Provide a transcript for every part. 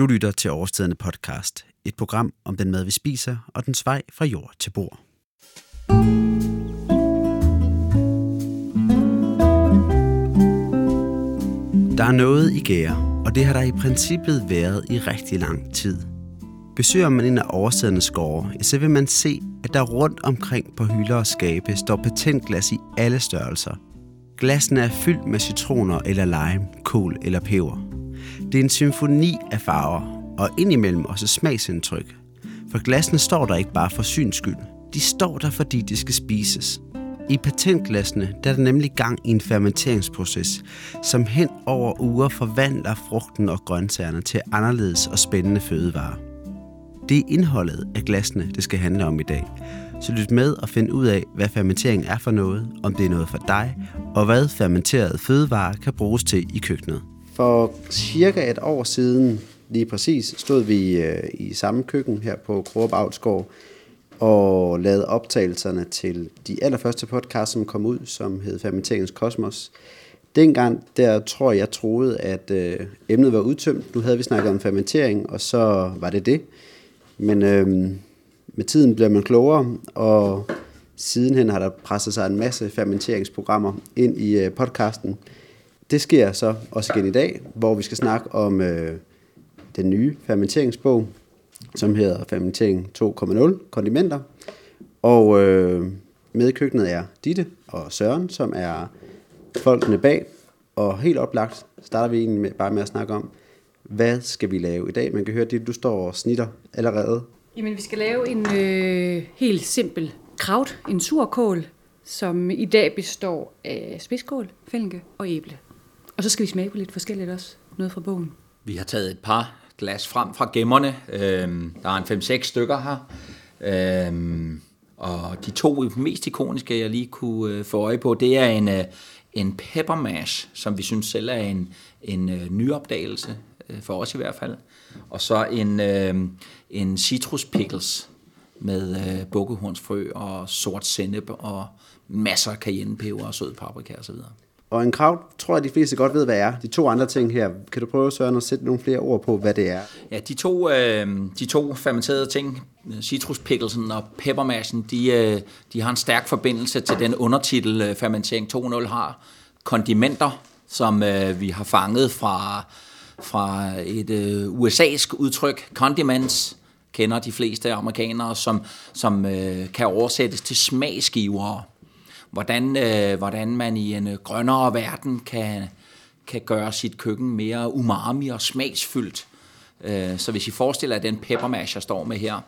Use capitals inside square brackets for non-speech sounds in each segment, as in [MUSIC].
Du lytter til Overstedende podcast, et program om den mad, vi spiser og den vej fra jord til bord. Der er noget i gære, og det har der i princippet været i rigtig lang tid. Besøger man en af oversædende skove, så vil man se, at der rundt omkring på hylder og skabe står patentglas i alle størrelser. Glassene er fyldt med citroner eller lime, kål eller peber. Det er en symfoni af farver, og indimellem også smagsindtryk. For glassene står der ikke bare for syns skyld. De står der, fordi de skal spises. I patentglassene der er der nemlig gang i en fermenteringsproces, som hen over uger forvandler frugten og grøntsagerne til anderledes og spændende fødevarer. Det er indholdet af glasene, det skal handle om i dag. Så lyt med og find ud af, hvad fermentering er for noget, om det er noget for dig, og hvad fermenterede fødevarer kan bruges til i køkkenet. For cirka et år siden, lige præcis, stod vi øh, i samme køkken her på Kroop Avlsgaard og lavede optagelserne til de allerførste podcast, som kom ud, som hed Fermenteringens Kosmos. Dengang, der tror jeg, troede, at øh, emnet var udtømt. Nu havde vi snakket om fermentering, og så var det det. Men øh, med tiden bliver man klogere, og sidenhen har der presset sig en masse fermenteringsprogrammer ind i øh, podcasten. Det sker så også igen i dag, hvor vi skal snakke om øh, den nye fermenteringsbog, som hedder Fermentering 2.0, kondimenter. Og øh, med i køkkenet er Ditte og Søren, som er folkene bag. Og helt oplagt starter vi egentlig med, bare med at snakke om, hvad skal vi lave i dag? Man kan høre, at du står og snitter allerede. Jamen, vi skal lave en øh, helt simpel kraut, en surkål, som i dag består af spidskål, fælge og æble. Og så skal vi smage på lidt forskelligt også, noget fra bogen. Vi har taget et par glas frem fra gemmerne. Øhm, der er en 5-6 stykker her. Øhm, og de to mest ikoniske, jeg lige kunne øh, få øje på, det er en, øh, en pepper mash, som vi synes selv er en, en øh, nyopdagelse, øh, for os i hvert fald. Og så en, øh, en citrus pickles med øh, bukkehornsfrø og sort sennep og masser af cayennepeber og sød paprika osv. Og en krav, tror jeg, de fleste godt ved, hvad er. De to andre ting her, kan du prøve, Søren, at sætte nogle flere ord på, hvad det er? Ja, de to, øh, de to fermenterede ting, citruspikkelsen og peppermassen, de, øh, de har en stærk forbindelse til den undertitel, øh, Fermentering 2.0 har. Kondimenter, som øh, vi har fanget fra, fra et øh, USA'sk udtryk, condiments, kender de fleste amerikanere, som, som øh, kan oversættes til smagsgivere hvordan, øh, hvordan man i en øh, grønnere verden kan, kan gøre sit køkken mere umami og smagsfyldt. Øh, så hvis I forestiller jer den peppermash, jeg står med her,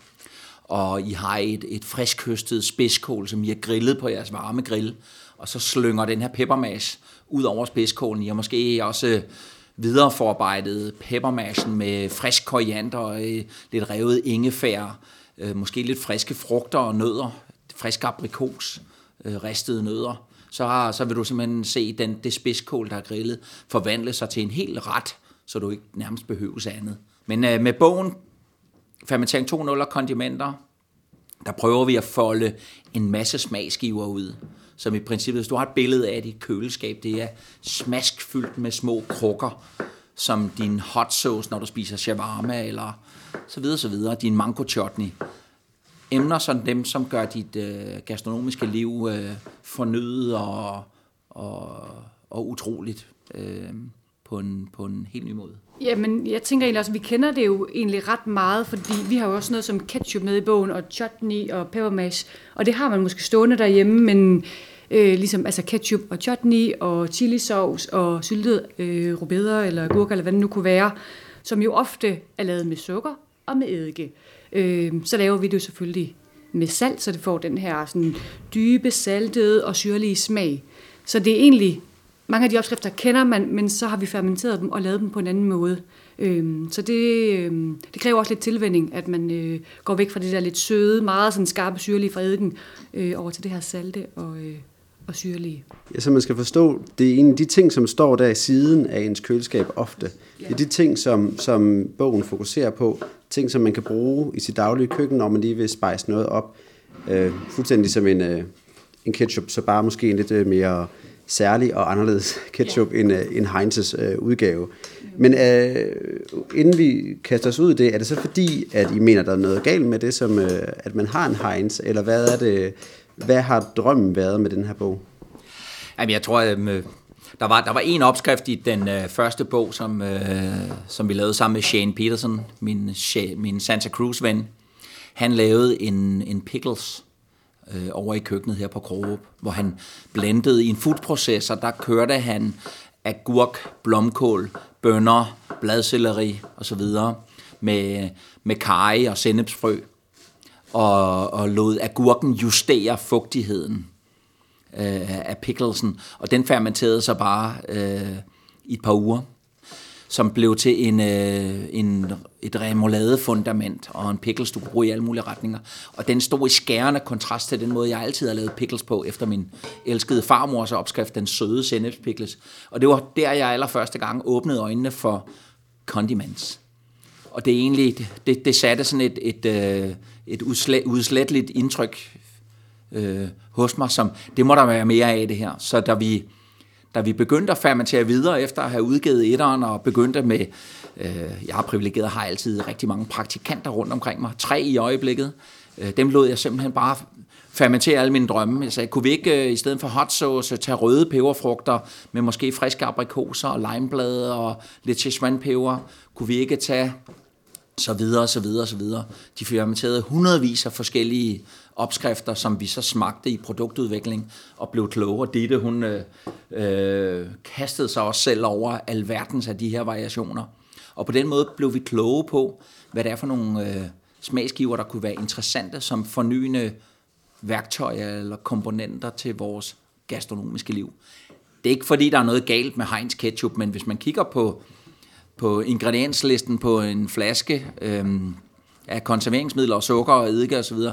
og I har et, et friskhøstet spidskål, som I har grillet på jeres varme grill, og så slynger den her peppermash ud over spidskålen. I har måske også øh, videreforarbejdet peppermashen med frisk koriander, og lidt revet ingefær, måske lidt friske frugter og nødder, frisk aprikos øh, ristede nødder, så, har, så vil du simpelthen se den, det spidskål, der er grillet, forvandle sig til en hel ret, så du ikke nærmest behøves andet. Men øh, med bogen Fermentering 2.0 og kondimenter, der prøver vi at folde en masse smagsgiver ud, som i princippet, hvis du har et billede af dit køleskab, det er smaskfyldt med små krukker, som din hot sauce, når du spiser shawarma, eller så videre, så videre, din mango chutney emner som dem, som gør dit øh, gastronomiske liv øh, fornyet og, og, og utroligt øh, på, en, på en helt ny måde. Jamen, jeg tænker egentlig også, at vi kender det jo egentlig ret meget, fordi vi har jo også noget som ketchup med i bogen, og chutney og peppermash, og det har man måske stående derhjemme, men øh, ligesom altså ketchup og chutney og chilisauce og syltet øh, rubeder eller gurker, eller hvad det nu kunne være, som jo ofte er lavet med sukker og med eddike. Øh, Øh, så laver vi det jo selvfølgelig med salt, så det får den her sådan, dybe, saltede og syrlige smag. Så det er egentlig, mange af de opskrifter kender man, men så har vi fermenteret dem og lavet dem på en anden måde. Øh, så det, øh, det kræver også lidt tilvænding, at man øh, går væk fra det der lidt søde, meget sådan skarpe syrlige fra eddiken, øh, over til det her salte og, øh, og syrlige. Ja, så man skal forstå, det er en af de ting, som står der i siden af ens køleskab ofte. Det er de ting, som, som bogen fokuserer på. Ting, som man kan bruge i sit daglige køkken, når man lige vil spice noget op. Øh, fuldstændig som en, øh, en ketchup, så bare måske en lidt øh, mere særlig og anderledes [LAUGHS] ketchup ja. end, øh, end Heinz's øh, udgave. Men øh, inden vi kaster os ud i det, er det så fordi, at I mener, der er noget galt med det, som øh, at man har en Heinz, eller hvad er det, hvad har drømmen været med den her bog? Jamen, jeg tror, at der var, der var en opskrift i den øh, første bog, som, øh, som vi lavede sammen med Shane Peterson, min, min Santa Cruz-ven. Han lavede en, en pickles øh, over i køkkenet her på Krogerup, hvor han blendede i en foodprocessor, der kørte han agurk, blomkål, bønner, bladcelleri osv. med, med kaj og sennepsfrø, og, og lod agurken justere fugtigheden øh, af picklesen, og den fermenterede så bare øh, i et par uger, som blev til en, øh, en, et remoulade-fundament og en pickles, du kunne bruge i alle mulige retninger. Og den stod i skærende kontrast til den måde, jeg altid har lavet pickles på, efter min elskede farmors opskrift, den søde sennepspickles. Og det var der, jeg allerførste gang åbnede øjnene for condiments. Og det er egentlig, det, det satte sådan et, et, øh, et, øh, udsletteligt indtryk øh, hos mig, som det må der være mere af det her. Så da vi, da vi begyndte at fermentere videre efter at have udgivet etteren og begyndte med, øh, jeg har privilegeret, har altid rigtig mange praktikanter rundt omkring mig, tre i øjeblikket, øh, dem lod jeg simpelthen bare fermentere alle mine drømme. Jeg sagde, kunne vi ikke øh, i stedet for hot sauce tage røde peberfrugter med måske friske aprikoser og limeblade og lidt Szechuan-peber? Kunne vi ikke tage så videre, så videre, så videre. De fermenterede hundredvis af forskellige opskrifter, som vi så smagte i produktudvikling og blev klogere. Ditte, hun øh, øh, kastede sig også selv over alverdens af de her variationer. Og på den måde blev vi kloge på, hvad det er for nogle øh, smagsgiver, der kunne være interessante som fornyende værktøjer eller komponenter til vores gastronomiske liv. Det er ikke fordi, der er noget galt med Heinz ketchup, men hvis man kigger på, på ingredienslisten på en flaske øhm, af konserveringsmidler og sukker og eddike osv., så,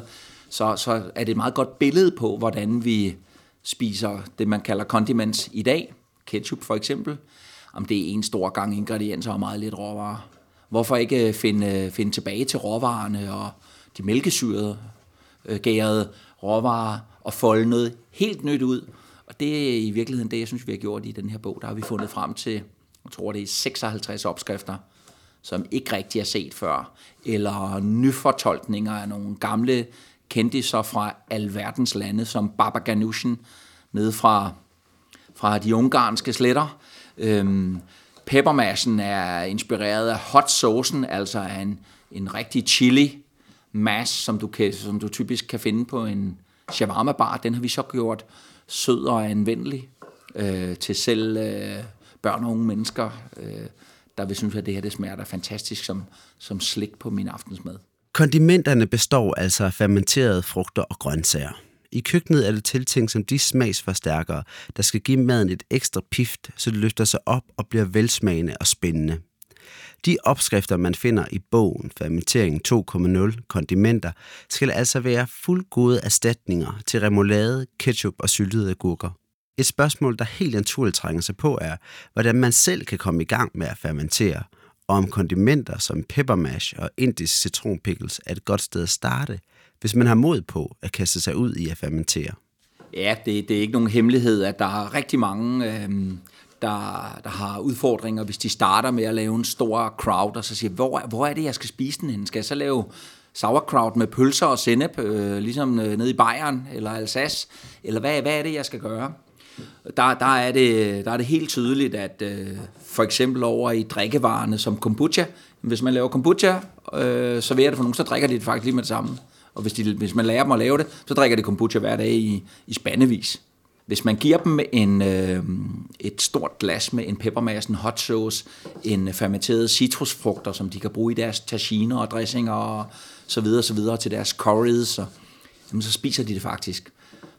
så, så er det et meget godt billede på, hvordan vi spiser det, man kalder condiments i dag. Ketchup for eksempel. Om det er en stor gang ingredienser og meget lidt råvarer. Hvorfor ikke øh, finde, øh, finde tilbage til råvarerne og de mælkesyrede, øh, gærede råvarer og folde noget helt nyt ud. Og det er i virkeligheden det, jeg synes, vi har gjort i den her bog. Der har vi fundet frem til, jeg tror det er 56 opskrifter, som ikke rigtig er set før, eller nyfortolkninger af nogle gamle kendiser fra alverdens lande, som Baba Ganoush, nede fra, fra de ungarske sletter. Øhm, peppermassen er inspireret af hot saucen, altså af en, en rigtig chili mash, som du, kan, som du typisk kan finde på en shawarma bar. Den har vi så gjort sød og anvendelig øh, til selv øh, børn og unge mennesker, øh, der vil synes, at det her det smager der fantastisk som, som slik på min aftensmad. Kondimenterne består altså af fermenterede frugter og grøntsager. I køkkenet er det tiltænkt som de smagsforstærkere, der skal give maden et ekstra pift, så det løfter sig op og bliver velsmagende og spændende. De opskrifter, man finder i bogen Fermentering 2.0 Kondimenter, skal altså være fuldgode erstatninger til remoulade, ketchup og syltede agurker. Et spørgsmål, der helt naturligt trænger sig på, er, hvordan man selv kan komme i gang med at fermentere – og om kondimenter som peppermash og indisk citronpickles er et godt sted at starte, hvis man har mod på at kaste sig ud i at fermentere. Ja, det, det er ikke nogen hemmelighed, at der er rigtig mange, øh, der, der har udfordringer, hvis de starter med at lave en stor crowd, og så siger, hvor, hvor er det, jeg skal spise den hen? Skal jeg så lave sauerkraut med pølser og sennep, øh, ligesom øh, nede i Bayern eller Alsace? Eller hvad, hvad er det, jeg skal gøre? der, der, er det, der er det helt tydeligt, at øh, for eksempel over i drikkevarerne som kombucha, hvis man laver kombucha, øh, så det for nogen, så drikker de det faktisk lige med det samme. Og hvis, de, hvis man lærer dem at lave det, så drikker de kombucha hver dag i, i spandevis. Hvis man giver dem en, øh, et stort glas med en peppermassen hot sauce, en fermenteret citrusfrugter, som de kan bruge i deres taginer og dressinger og så videre, så videre til deres curries, så, jamen, så spiser de det faktisk.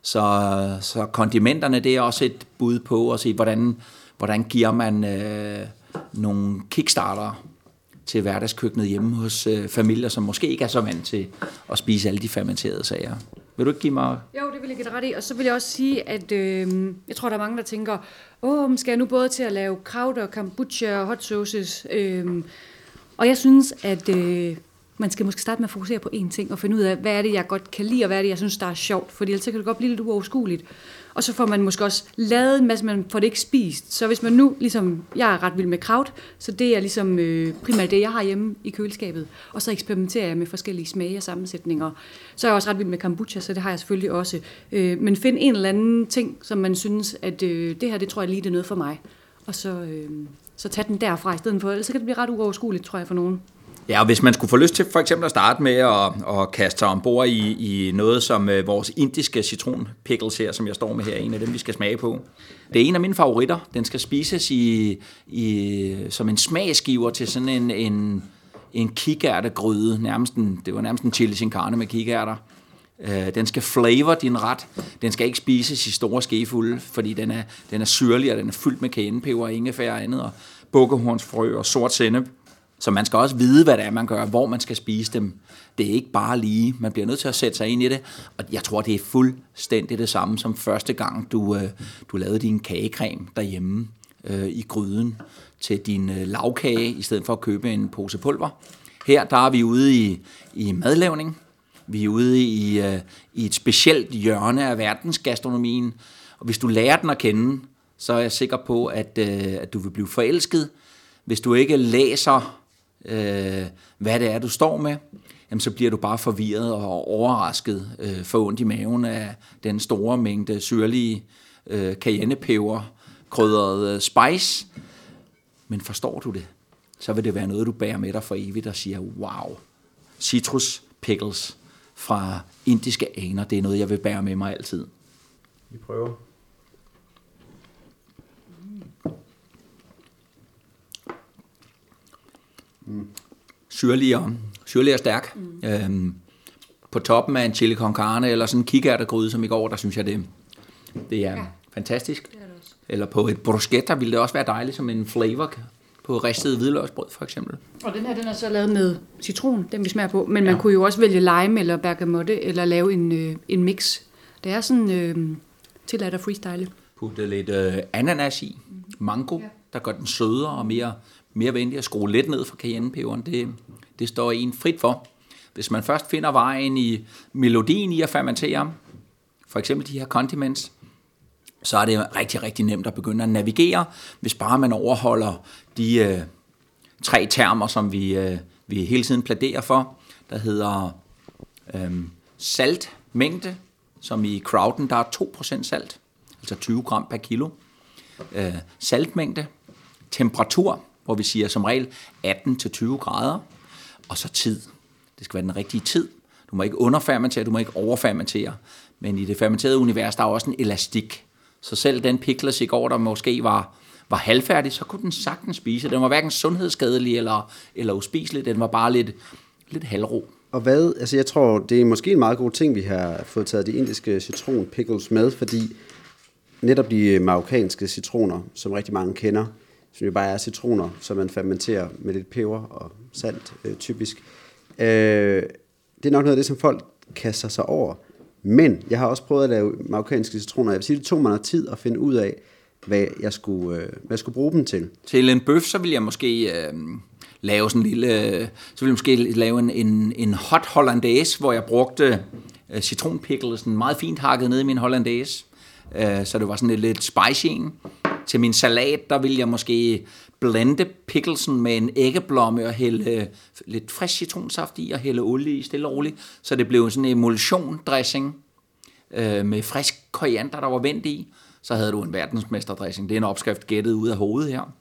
Så, så kondimenterne, det er også et bud på at se, hvordan, hvordan giver man øh, nogle kickstarter til hverdagskøkkenet hjemme hos øh, familier, som måske ikke er så vant til at spise alle de fermenterede sager. Vil du ikke give mig... Jo, det vil jeg give dig ret i. Og så vil jeg også sige, at øh, jeg tror, der er mange, der tænker, åh, skal jeg nu både til at lave kraut og kombucha og hot sauces? Øh, og jeg synes, at øh, man skal måske starte med at fokusere på én ting, og finde ud af, hvad er det, jeg godt kan lide, og hvad er det, jeg synes, der er sjovt, For ellers kan det godt blive lidt uoverskueligt. Og så får man måske også lavet en masse, man får det ikke spist. Så hvis man nu, ligesom, jeg er ret vild med kraut, så det er ligesom øh, primært det, jeg har hjemme i køleskabet. Og så eksperimenterer jeg med forskellige smage og sammensætninger. Så er jeg også ret vild med kombucha, så det har jeg selvfølgelig også. Øh, men find en eller anden ting, som man synes, at øh, det her, det tror jeg lige, det er noget for mig. Og så, øh, så tag den derfra i stedet for, ellers så kan det blive ret uoverskueligt, tror jeg, for nogen. Ja, og hvis man skulle få lyst til for eksempel at starte med at, at kaste sig ombord i, i noget som øh, vores indiske citronpickles her, som jeg står med her, en af dem, vi skal smage på. Det er en af mine favoritter. Den skal spises i, i, som en smagsgiver til sådan en, en, en kikærtegryde. Nærmest en, det var nærmest en chili sin carne med kikærter. Øh, den skal flavor din ret. Den skal ikke spises i store skefulde, fordi den er, den er syrlig, og den er fyldt med cayennepeber og ingefær og andet, og bukkehornsfrø og sort sennep. Så man skal også vide, hvad det er, man gør, hvor man skal spise dem. Det er ikke bare lige. Man bliver nødt til at sætte sig ind i det. Og jeg tror, det er fuldstændig det samme som første gang, du, øh, du lavede din kagecreme derhjemme øh, i gryden til din øh, lavkage, i stedet for at købe en pose pulver. Her der er vi ude i, i madlavning. Vi er ude i, øh, i et specielt hjørne af verdensgastronomien. Og hvis du lærer den at kende, så er jeg sikker på, at, øh, at du vil blive forelsket. Hvis du ikke læser øh, hvad det er, du står med, jamen, så bliver du bare forvirret og overrasket øh, for ondt i maven af den store mængde syrlige øh, cayennepeber, krydret øh, spice. Men forstår du det, så vil det være noget, du bærer med dig for evigt og siger, wow, citrus pickles fra indiske aner, det er noget, jeg vil bære med mig altid. Vi prøver. Syrlig og, syrlig og stærk. Mm. Øhm, på toppen af en chili con carne, eller sådan en kikærtegryde som i går, der synes jeg, det, det er ja. fantastisk. Det er det også. Eller på et bruschetta ville det også være dejligt som en flavor på ristet hvidløgsbrød for eksempel. Og den her, den er så lavet med citron, den vi smager på, men man ja. kunne jo også vælge lime eller bergamotte, eller lave en, øh, en mix. Det er sådan øh, tilladt at freestyle. Putte lidt øh, ananas i, mango, ja. der gør den sødere og mere mere venlig at skrue lidt ned for cayennepeberen. Det, det står en frit for. Hvis man først finder vejen i melodien i at fermentere, for eksempel de her condiments, så er det rigtig, rigtig nemt at begynde at navigere, hvis bare man overholder de øh, tre termer, som vi, øh, vi hele tiden pladerer for. Der hedder øh, saltmængde, som i crowden, der er 2% salt, altså 20 gram per kilo. Øh, saltmængde, temperatur, hvor vi siger som regel 18-20 grader, og så tid. Det skal være den rigtige tid. Du må ikke underfermentere, du må ikke overfermentere. Men i det fermenterede univers, der er også en elastik. Så selv den pickles i går, der måske var, var halvfærdig, så kunne den sagtens spise. Den var hverken sundhedsskadelig eller, eller uspiselig, den var bare lidt, lidt halvro. Og hvad, altså jeg tror, det er måske en meget god ting, vi har fået taget de indiske citron pickles med, fordi netop de marokkanske citroner, som rigtig mange kender, som jo bare er citroner, som man fermenterer med lidt peber og salt, øh, typisk. Øh, det er nok noget af det, som folk kaster sig over. Men jeg har også prøvet at lave marokkanske citroner. Jeg vil sige, det tog mig noget tid at finde ud af, hvad jeg skulle, øh, hvad jeg skulle bruge dem til. Til en bøf, så vil jeg måske øh, lave sådan en lille, øh, så vil jeg måske lave en, en, en hot hollandaise, hvor jeg brugte øh, citronpickle, sådan meget fint hakket ned i min hollandaise. Øh, så det var sådan lidt, lidt spicy en. Til min salat, der vil jeg måske blende pickelsen med en æggeblomme og hælde øh, lidt frisk citronsaft i og hælde olie i stille og roligt, så det blev sådan en emulsion dressing øh, med frisk koriander, der var vendt i. Så havde du en verdensmesterdressing. Det er en opskrift gættet ud af hovedet her.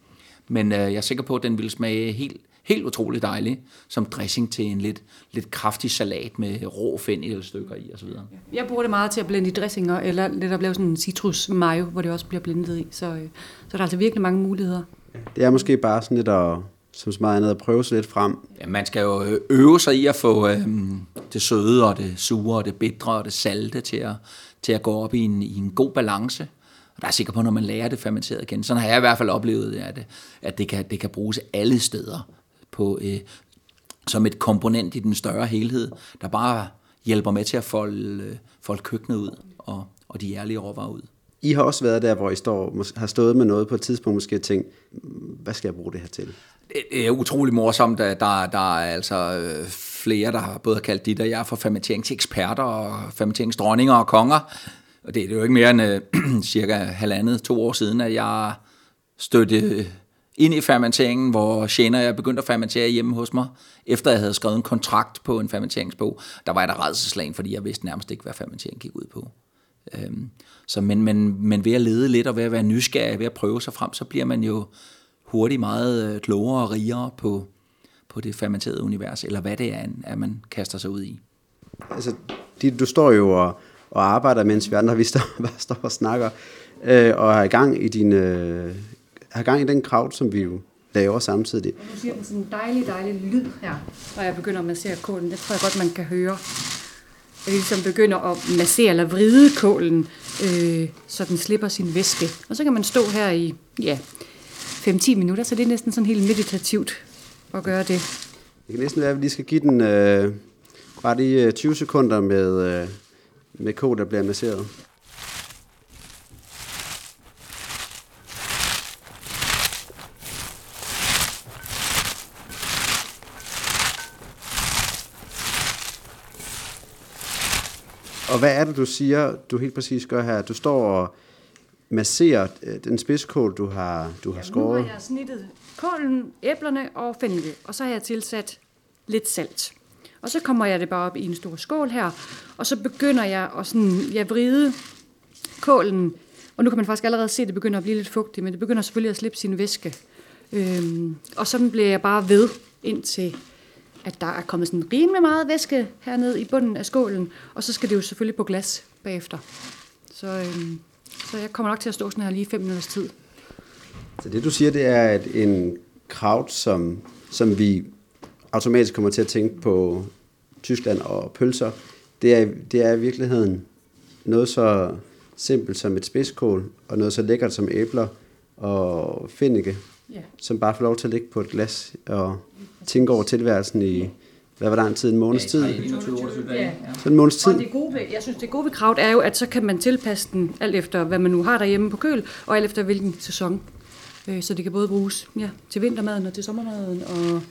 Men øh, jeg er sikker på, at den ville smage helt, helt utrolig dejlig som dressing til en lidt, lidt kraftig salat med rå fennikelstykker i osv. Jeg bruger det meget til at blende i dressinger, eller lidt at lave sådan en citrus mayo, hvor det også bliver blendet i. Så, øh, så der er altså virkelig mange muligheder. Det er måske bare sådan lidt at, som så meget andet, at prøve sig lidt frem. Ja, man skal jo øh, øve sig i at få øh, det søde og det sure og det bitre og det salte til at, til at gå op i en, i en god balance. Og der er sikker på, når man lærer det fermenteret igen. Sådan har jeg i hvert fald oplevet, at, at det, kan, det kan bruges alle steder på, øh, som et komponent i den større helhed, der bare hjælper med til at folde, øh, folde køkkenet ud og, og de ærlige råvarer ud. I har også været der, hvor I står, har stået med noget på et tidspunkt, måske tænkt, hvad skal jeg bruge det her til? Det er utrolig morsomt, at der, der er altså flere, der har både kaldt dit og jeg for fermenteringseksperter og fermenteringsdronninger og konger. Og det er jo ikke mere end øh, [CLEARS THROAT] cirka halvandet, to år siden, at jeg støtte ind i fermenteringen, hvor Shane jeg begyndte at fermentere hjemme hos mig, efter jeg havde skrevet en kontrakt på en fermenteringsbog. Der var jeg da redselslagen, fordi jeg vidste nærmest ikke, hvad fermentering gik ud på. Øhm, så, men, men, men ved at lede lidt og ved at være nysgerrig, ved at prøve sig frem, så bliver man jo hurtigt meget øh, klogere og rigere på, på det fermenterede univers, eller hvad det er, at man kaster sig ud i. Altså, du står jo og, og arbejder, mens vi andre vi står, [LAUGHS] bare står og snakker, øh, og er i gang i din, øh, har gang i den krav, som vi jo laver samtidig. Og nu siger den sådan en dejlig, dejlig lyd her, når jeg begynder at massere kålen. Det tror jeg godt, man kan høre. Jeg ligesom begynder at massere eller vride kålen, øh, så den slipper sin væske. Og så kan man stå her i ja, 5-10 minutter, så det er næsten sådan helt meditativt at gøre det. Det kan næsten være, at vi lige skal give den øh, bare lige 20 øh, sekunder med, øh, med kål, der bliver masseret. Og hvad er det, du siger, du helt præcis gør her? Du står og masserer øh, den spidskål, du har, du har skåret. Nu har jeg snittet kålen, æblerne og fennike, og så har jeg tilsat lidt salt. Og så kommer jeg det bare op i en stor skål her, og så begynder jeg at sådan, jeg vride kålen, og nu kan man faktisk allerede se, at det begynder at blive lidt fugtigt, men det begynder selvfølgelig at slippe sin væske. Øhm, og så bliver jeg bare ved, indtil at der er kommet sådan rimelig meget væske hernede i bunden af skålen, og så skal det jo selvfølgelig på glas bagefter. Så, øhm, så jeg kommer nok til at stå sådan her lige fem minutters tid. Så det du siger, det er, at en kraut, som, som vi automatisk kommer til at tænke på Tyskland og pølser, det er, det er i virkeligheden noget så simpelt som et spidskål, og noget så lækkert som æbler og finnike, ja. som bare får lov til at ligge på et glas og tænke over tilværelsen i, hvad var der en tid, en måneds tid? Ja, ja. Så en måneds tid. Og det gode ved, jeg synes, det gode ved kraut er jo, at så kan man tilpasse den alt efter, hvad man nu har derhjemme på køl, og alt efter hvilken sæson. Øh, så det kan både bruges ja, til vintermaden og til sommermaden. Og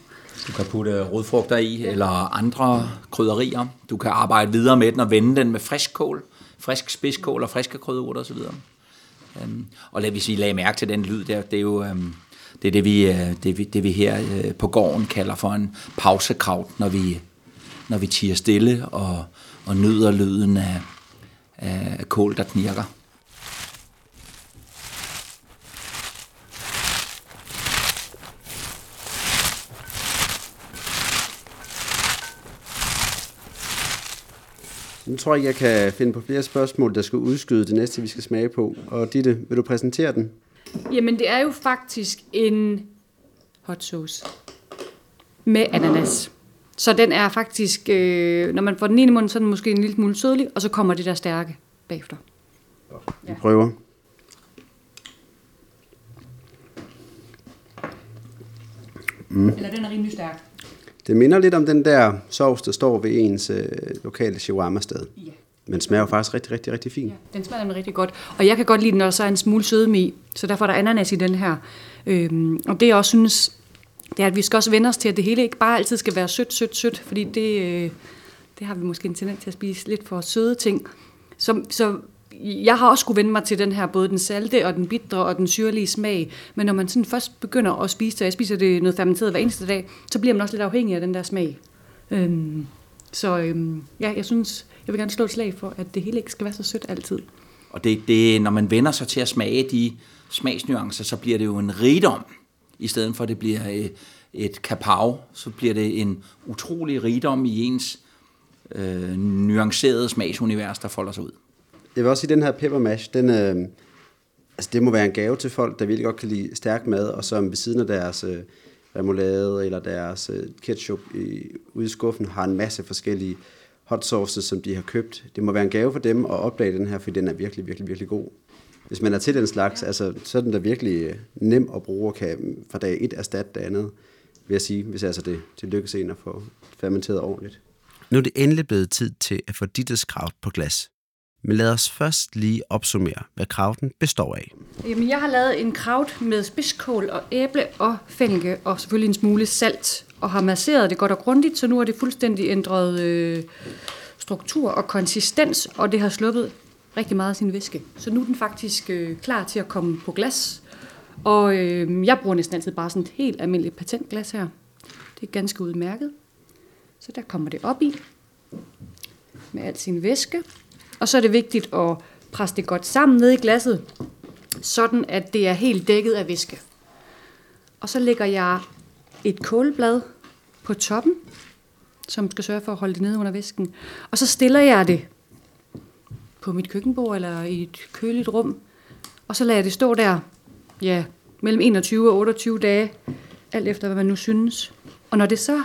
du kan putte rodfrugter i, eller andre krydderier. Du kan arbejde videre med den og vende den med frisk kål, frisk spidskål og friske krydderurter osv. Um, og lad, hvis vi lagde mærke til den lyd der, det er jo... Um, det er det vi, øh, det, vi, det, vi her øh, på gården kalder for en pausekraut, når vi, når vi tiger stille og, og nyder lyden af, af kål, der knirker. Nu tror jeg, jeg kan finde på flere spørgsmål, der skal udskyde det næste, vi skal smage på. Og Ditte, vil du præsentere den? Jamen, det er jo faktisk en hot sauce med ananas. Så den er faktisk, øh, når man får den ene i munden, så er den måske en lille smule sødlig, og så kommer det der stærke bagefter. Vi prøver. Mm. Eller den er rimelig stærk. Det minder lidt om den der sovs, der står ved ens øh, lokale shawarma-sted. Ja. Men smager jo faktisk rigtig, rigtig, rigtig fint. Ja, den smager nemlig rigtig godt. Og jeg kan godt lide den, når der så er en smule sødme i. Så derfor er der ananas i den her. Øhm, og det jeg også synes, det er, at vi skal også vende os til, at det hele ikke bare altid skal være sødt, sødt, sødt. Fordi det, øh, det har vi måske en tendens til at spise lidt for søde ting. Så, så jeg har også skulle vende mig til den her, både den salte og den bitre og den syrlige smag. Men når man sådan først begynder at spise det, og jeg spiser det noget fermenteret hver eneste dag, så bliver man også lidt afhængig af den der smag. Øhm, så øhm, ja, jeg synes, jeg vil gerne slå et slag for, at det hele ikke skal være så sødt altid. Og det, det, når man vender sig til at smage de smagsnuancer, så bliver det jo en rigdom, i stedet for at det bliver et, et kapav, så bliver det en utrolig rigdom i ens øh, nuancerede smagsunivers, der folder sig ud. Jeg vil også sige, at den her pepper mash, den, øh, altså det må være en gave til folk, der virkelig godt kan lide stærk mad, og som ved siden af deres øh, remoulade eller deres øh, ketchup i, ude i skuffen har en masse forskellige hot sauces, som de har købt. Det må være en gave for dem at opdage den her, for den er virkelig, virkelig, virkelig god. Hvis man er til den slags, altså, så er den da virkelig øh, nem at bruge og kan fra dag et erstatte det andet, vil jeg sige, hvis altså det, det lykkes en at få fermenteret ordentligt. Nu er det endelig blevet tid til at få Dittes kraut på glas. Men lad os først lige opsummere, hvad krauten består af. Jamen, jeg har lavet en kraut med spidskål og æble og fælge, og selvfølgelig en smule salt og har masseret det godt og grundigt, så nu er det fuldstændig ændret øh, struktur og konsistens, og det har sluppet rigtig meget af sin væske. Så nu er den faktisk øh, klar til at komme på glas. Og øh, jeg bruger næsten altid bare sådan et helt almindeligt patentglas her. Det er ganske udmærket. Så der kommer det op i med al sin væske. Og så er det vigtigt at presse det godt sammen ned i glasset, sådan at det er helt dækket af væske. Og så lægger jeg et kålblad på toppen, som skal sørge for at holde det nede under væsken. Og så stiller jeg det på mit køkkenbord eller i et køligt rum, og så lader jeg det stå der, ja, mellem 21 og 28 dage, alt efter hvad man nu synes. Og når det så,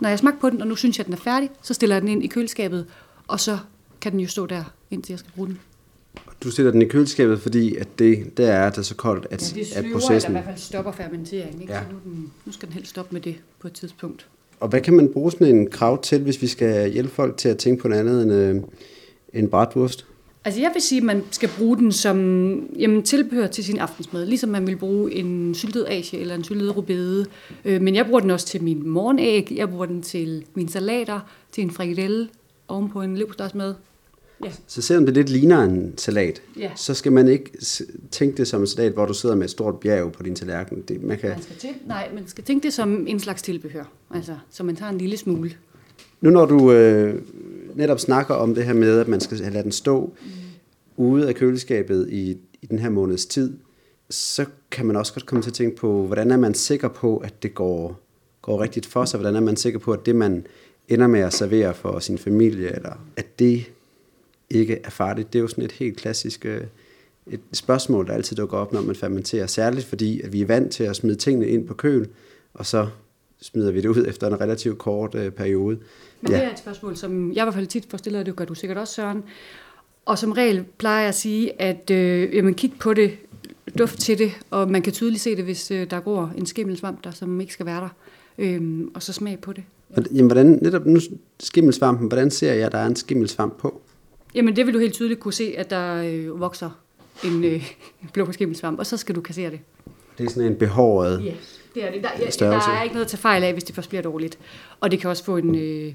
når jeg smagt på den, og nu synes jeg, at den er færdig, så stiller jeg den ind i køleskabet, og så kan den jo stå der, indtil jeg skal bruge den. Du stiller den i køleskabet, fordi at det, der er det så koldt, at, Ja, at processen... eller i hvert fald stopper fermenteringen. Ikke? Ja. Så nu, den, nu skal den helst stoppe med det på et tidspunkt. Og hvad kan man bruge sådan en krav til, hvis vi skal hjælpe folk til at tænke på noget andet end, øh, end bratwurst? Altså jeg vil sige, at man skal bruge den som jamen, tilbehør til sin aftensmad, ligesom man vil bruge en syltet asie eller en syltet rubede. Øh, men jeg bruger den også til min morgenæg, jeg bruger den til mine salater, til en frikadelle ovenpå en leverpostejsmad. Ja. Så selvom det lidt ligner en salat, Ja. så skal man ikke tænke det som en salat, hvor du sidder med et stort bjerg på din tallerken. Det, man kan, Man skal til, nej, man skal tænke det som en slags tilbehør, altså, så man tager en lille smule. Nu når du øh, netop snakker om det her med, at man skal lade den stå mm. ude af køleskabet i, i den her måneds tid, så kan man også godt komme til at tænke på, hvordan er man sikker på, at det går, går rigtigt for sig? Hvordan er man sikker på, at det, man ender med at servere for sin familie, eller at det ikke er farligt? Det er jo sådan et helt klassisk øh, et spørgsmål, der altid dukker op, når man fermenterer. Særligt fordi, at vi er vant til at smide tingene ind på køl, og så smider vi det ud [LAUGHS] efter en relativt kort øh, periode. Men ja. det er et spørgsmål, som jeg i hvert fald tit får stillet, og det gør du sikkert også, Søren. Og som regel plejer jeg at sige, at øh, jamen, kig på det, duft til det, og man kan tydeligt se det, hvis øh, der går en skimmelsvamp der, som ikke skal være der. Øhm, og så smag på det. Hvordan- Jamen, hvordan, netop nu skimmelsvampen, hvordan ser jeg, at der er en skimmelsvamp på? Jamen det vil du helt tydeligt kunne se, at der øh, vokser en øh, [LAUGHS] blå skimmelsvamp, og så skal du kassere det. Det er sådan en behåret. Ja, det er det. Der, ja, Størrelse. der er ikke noget at tage fejl af, hvis det først bliver dårligt. Og det kan også få en, øh,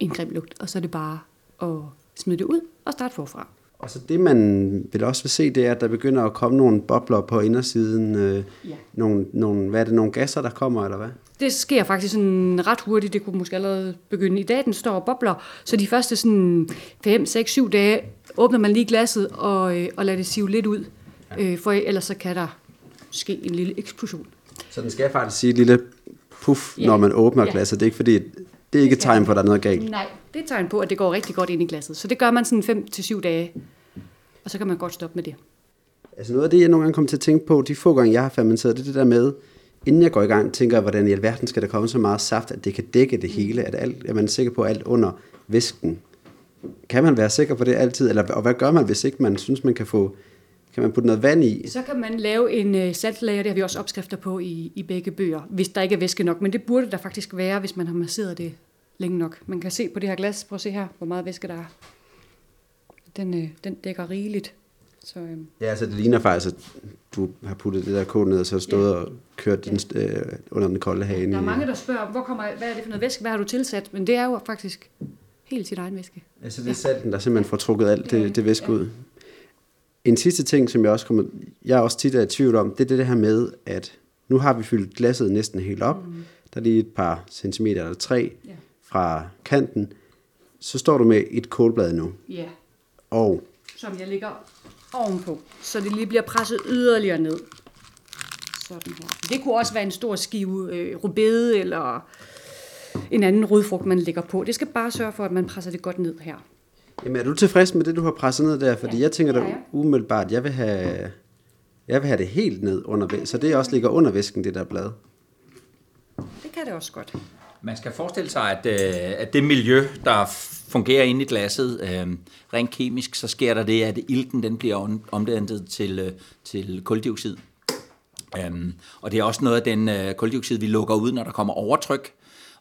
en grim lugt, og så er det bare at smide det ud og starte forfra. Og så det, man vil også vil se, det er, at der begynder at komme nogle bobler på indersiden. Øh, Ja. nogle, nogle, hvad er det, nogle gasser, der kommer, eller hvad? Det sker faktisk sådan ret hurtigt. Det kunne måske allerede begynde i dag. Den står og bobler. Så de første sådan 5, 6, 7 dage åbner man lige glasset og, øh, og lader det sive lidt ud. Øh, for ellers så kan der ske en lille eksplosion. Så den skal faktisk sige et lille puff, Ja. når man åbner Ja. glasset. Det er ikke fordi, det er ikke et tegn på, at der er noget galt. Nej, det er et tegn på, at det går rigtig godt ind i glasset. Så det gør man sådan 5 til 7 dage. Og så kan man godt stoppe med det. Altså noget af det, jeg nogle gange kommer til at tænke på, de få gange, jeg har fermenteret, det er det der med, inden jeg går i gang, tænker jeg, hvordan i alverden skal der komme så meget saft, at det kan dække det hele, at alt, er man sikker på alt under væsken. Kan man være sikker på det altid, eller, og hvad gør man, hvis ikke man synes, man kan få, kan man putte noget vand i? Så kan man lave en øh, saltlager, det har vi også opskrifter på i, i begge bøger, hvis der ikke er væske nok. Men det burde der faktisk være, hvis man har masseret det længe nok. Man kan se på det her glas, prøv at se her, hvor meget væske der er. Den, øh, den dækker rigeligt. Så, øh, Ja, altså det ligner faktisk, at du har puttet det der kål ned, og så stået og kørt den øh, under den kolde hane. der er mange, der spørger, hvor kommer, hvad er det for noget væske, hvad har du tilsat? Men det er jo faktisk helt sit egen væske. Altså det er salten, der simpelthen får trukket alt det, det væske ja. ud. En sidste ting, som jeg også kommer, jeg er også tit er i tvivl om, det er det, her med, at nu har vi fyldt glasset næsten helt op. Mm. Der er lige et par centimeter eller tre Ja. fra kanten. Så står du med et kålblad nu. Ja, Og som jeg lægger ovenpå, så det lige bliver presset yderligere ned. Sådan her. Det kunne også være en stor skive øh, rubede eller en anden rodfrugt, man lægger på. Det skal bare sørge for, at man presser det godt ned her. Jamen, er du tilfreds med det, du har presset ned der? Fordi Ja, jeg tænker det da er jeg. umiddelbart, jeg vil have, jeg vil have det helt ned under væsken. Så det også ligger under væsken, det der blad. Det kan det også godt. Man skal forestille sig, at, øh, at det miljø, der fungerer inde i glasset, øh, rent kemisk, så sker der det, at ilten den bliver om- omdannet til, øh, til koldioxid. Um, og det er også noget af den øh, koldioxid, vi lukker ud, når der kommer overtryk.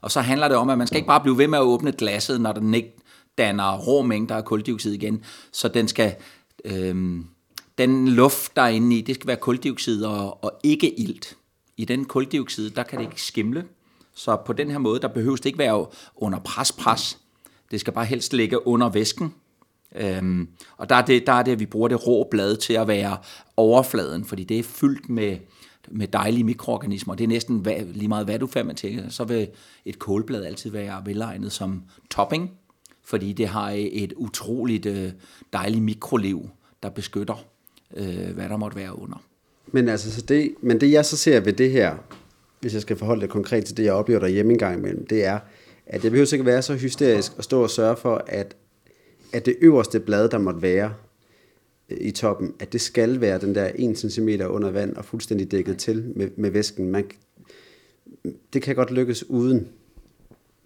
Og så handler det om, at man skal ikke bare blive ved med at åbne glasset, når den ikke danner rå mængder af koldioxid igen. Så den skal... Øh, den luft, der er inde i, det skal være koldioxid og, og ikke ilt. I den koldioxid, der kan det ikke skimle. Så på den her måde, der behøves det ikke være under pres-pres. Det skal bare helst ligge under væsken. Øhm, og der er, det, der er det, at vi bruger det rå blad til at være overfladen, fordi det er fyldt med, med dejlige mikroorganismer. Det er næsten hvad, lige meget, hvad du fermenterer. Så vil et kålblad altid være velegnet som topping, fordi det har et utroligt øh, dejligt mikroliv, der beskytter, øh, hvad der måtte være under. Men, altså, så det, men det jeg så ser ved det her, hvis jeg skal forholde det konkret til det, jeg oplever derhjemme en gang imellem, det er, at det behøver ikke være så hysterisk at stå og sørge for, at, at det øverste blad, der måtte være øh, i toppen, at det skal være den der 1 cm under vand og fuldstændig dækket til med, med væsken. Man, det kan godt lykkes uden.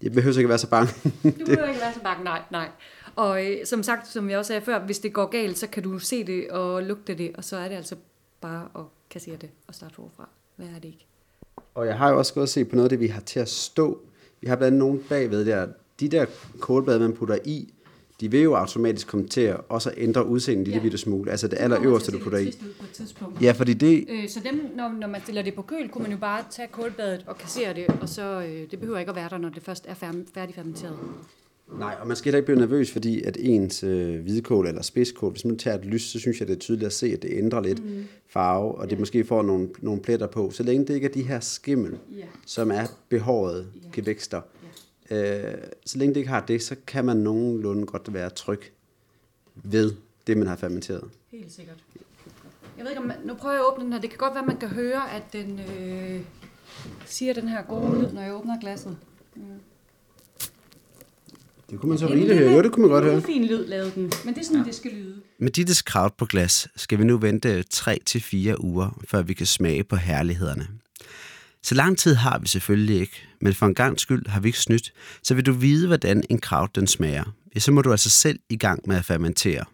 Jeg behøver ikke være så bange. Du behøver ikke være så bange, nej, nej. Og øh, som sagt, som jeg også sagde før, hvis det går galt, så kan du se det og lugte det, og så er det altså bare at kassere det og starte forfra. Hvad er det ikke? Og jeg har jo også gået og set på noget af det, vi har til at stå. Vi har blandt andet nogen bagved der. De der kålblade, man putter i, de vil jo automatisk komme til at også ændre udseendet en lille smule. Altså det allerøverste, du putter i. På et tidspunkt. Ja, fordi det... Øh, så dem, når, når man stiller det på køl, kunne man jo bare tage kålbadet og kassere det, og så øh, det behøver ikke at være der, når det først er færdig, færdigfermenteret. Nej, og man skal heller ikke blive nervøs, fordi at ens øh, hvidkål eller spidskål, hvis man tager et lys, så synes jeg, det er tydeligt at se, at det ændrer lidt mm. farve, og det måske får nogle, nogle pletter på. Så længe det ikke er de her skimmel, Ja. som er behårede Ja. gevækster, øh, så længe det ikke har det, så kan man nogenlunde godt være tryg ved det, man har fermenteret. Helt sikkert. Jeg ved ikke, om man, nu prøver jeg at åbne den her. Det kan godt være, man kan høre, at den øh, siger den her gode lyd, når jeg åbner glasset. Det kunne man så rigeligt høre. Jo, det kunne man godt høre. En fin lyd lavede den, men det er sådan, ja. det skal lyde. Med Dittes kraut på glas skal vi nu vente 3-4 uger, før vi kan smage på herlighederne. Så lang tid har vi selvfølgelig ikke, men for en gang skyld har vi ikke snydt, så vil du vide, hvordan en kraut den smager. Ja, så må du altså selv i gang med at fermentere.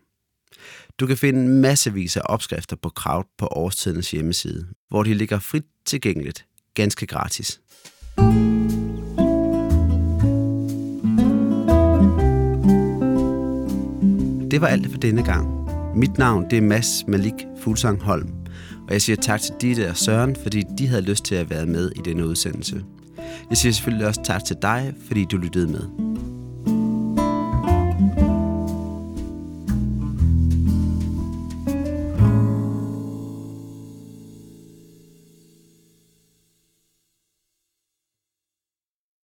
Du kan finde massevis af opskrifter på kraut på Årstidens hjemmeside, hvor de ligger frit tilgængeligt, ganske gratis. Det var alt for denne gang. Mit navn det er Mads Malik Fuglsang Holm, og jeg siger tak til Ditte og Søren, fordi de havde lyst til at være med i denne udsendelse. Jeg siger selvfølgelig også tak til dig, fordi du lyttede med.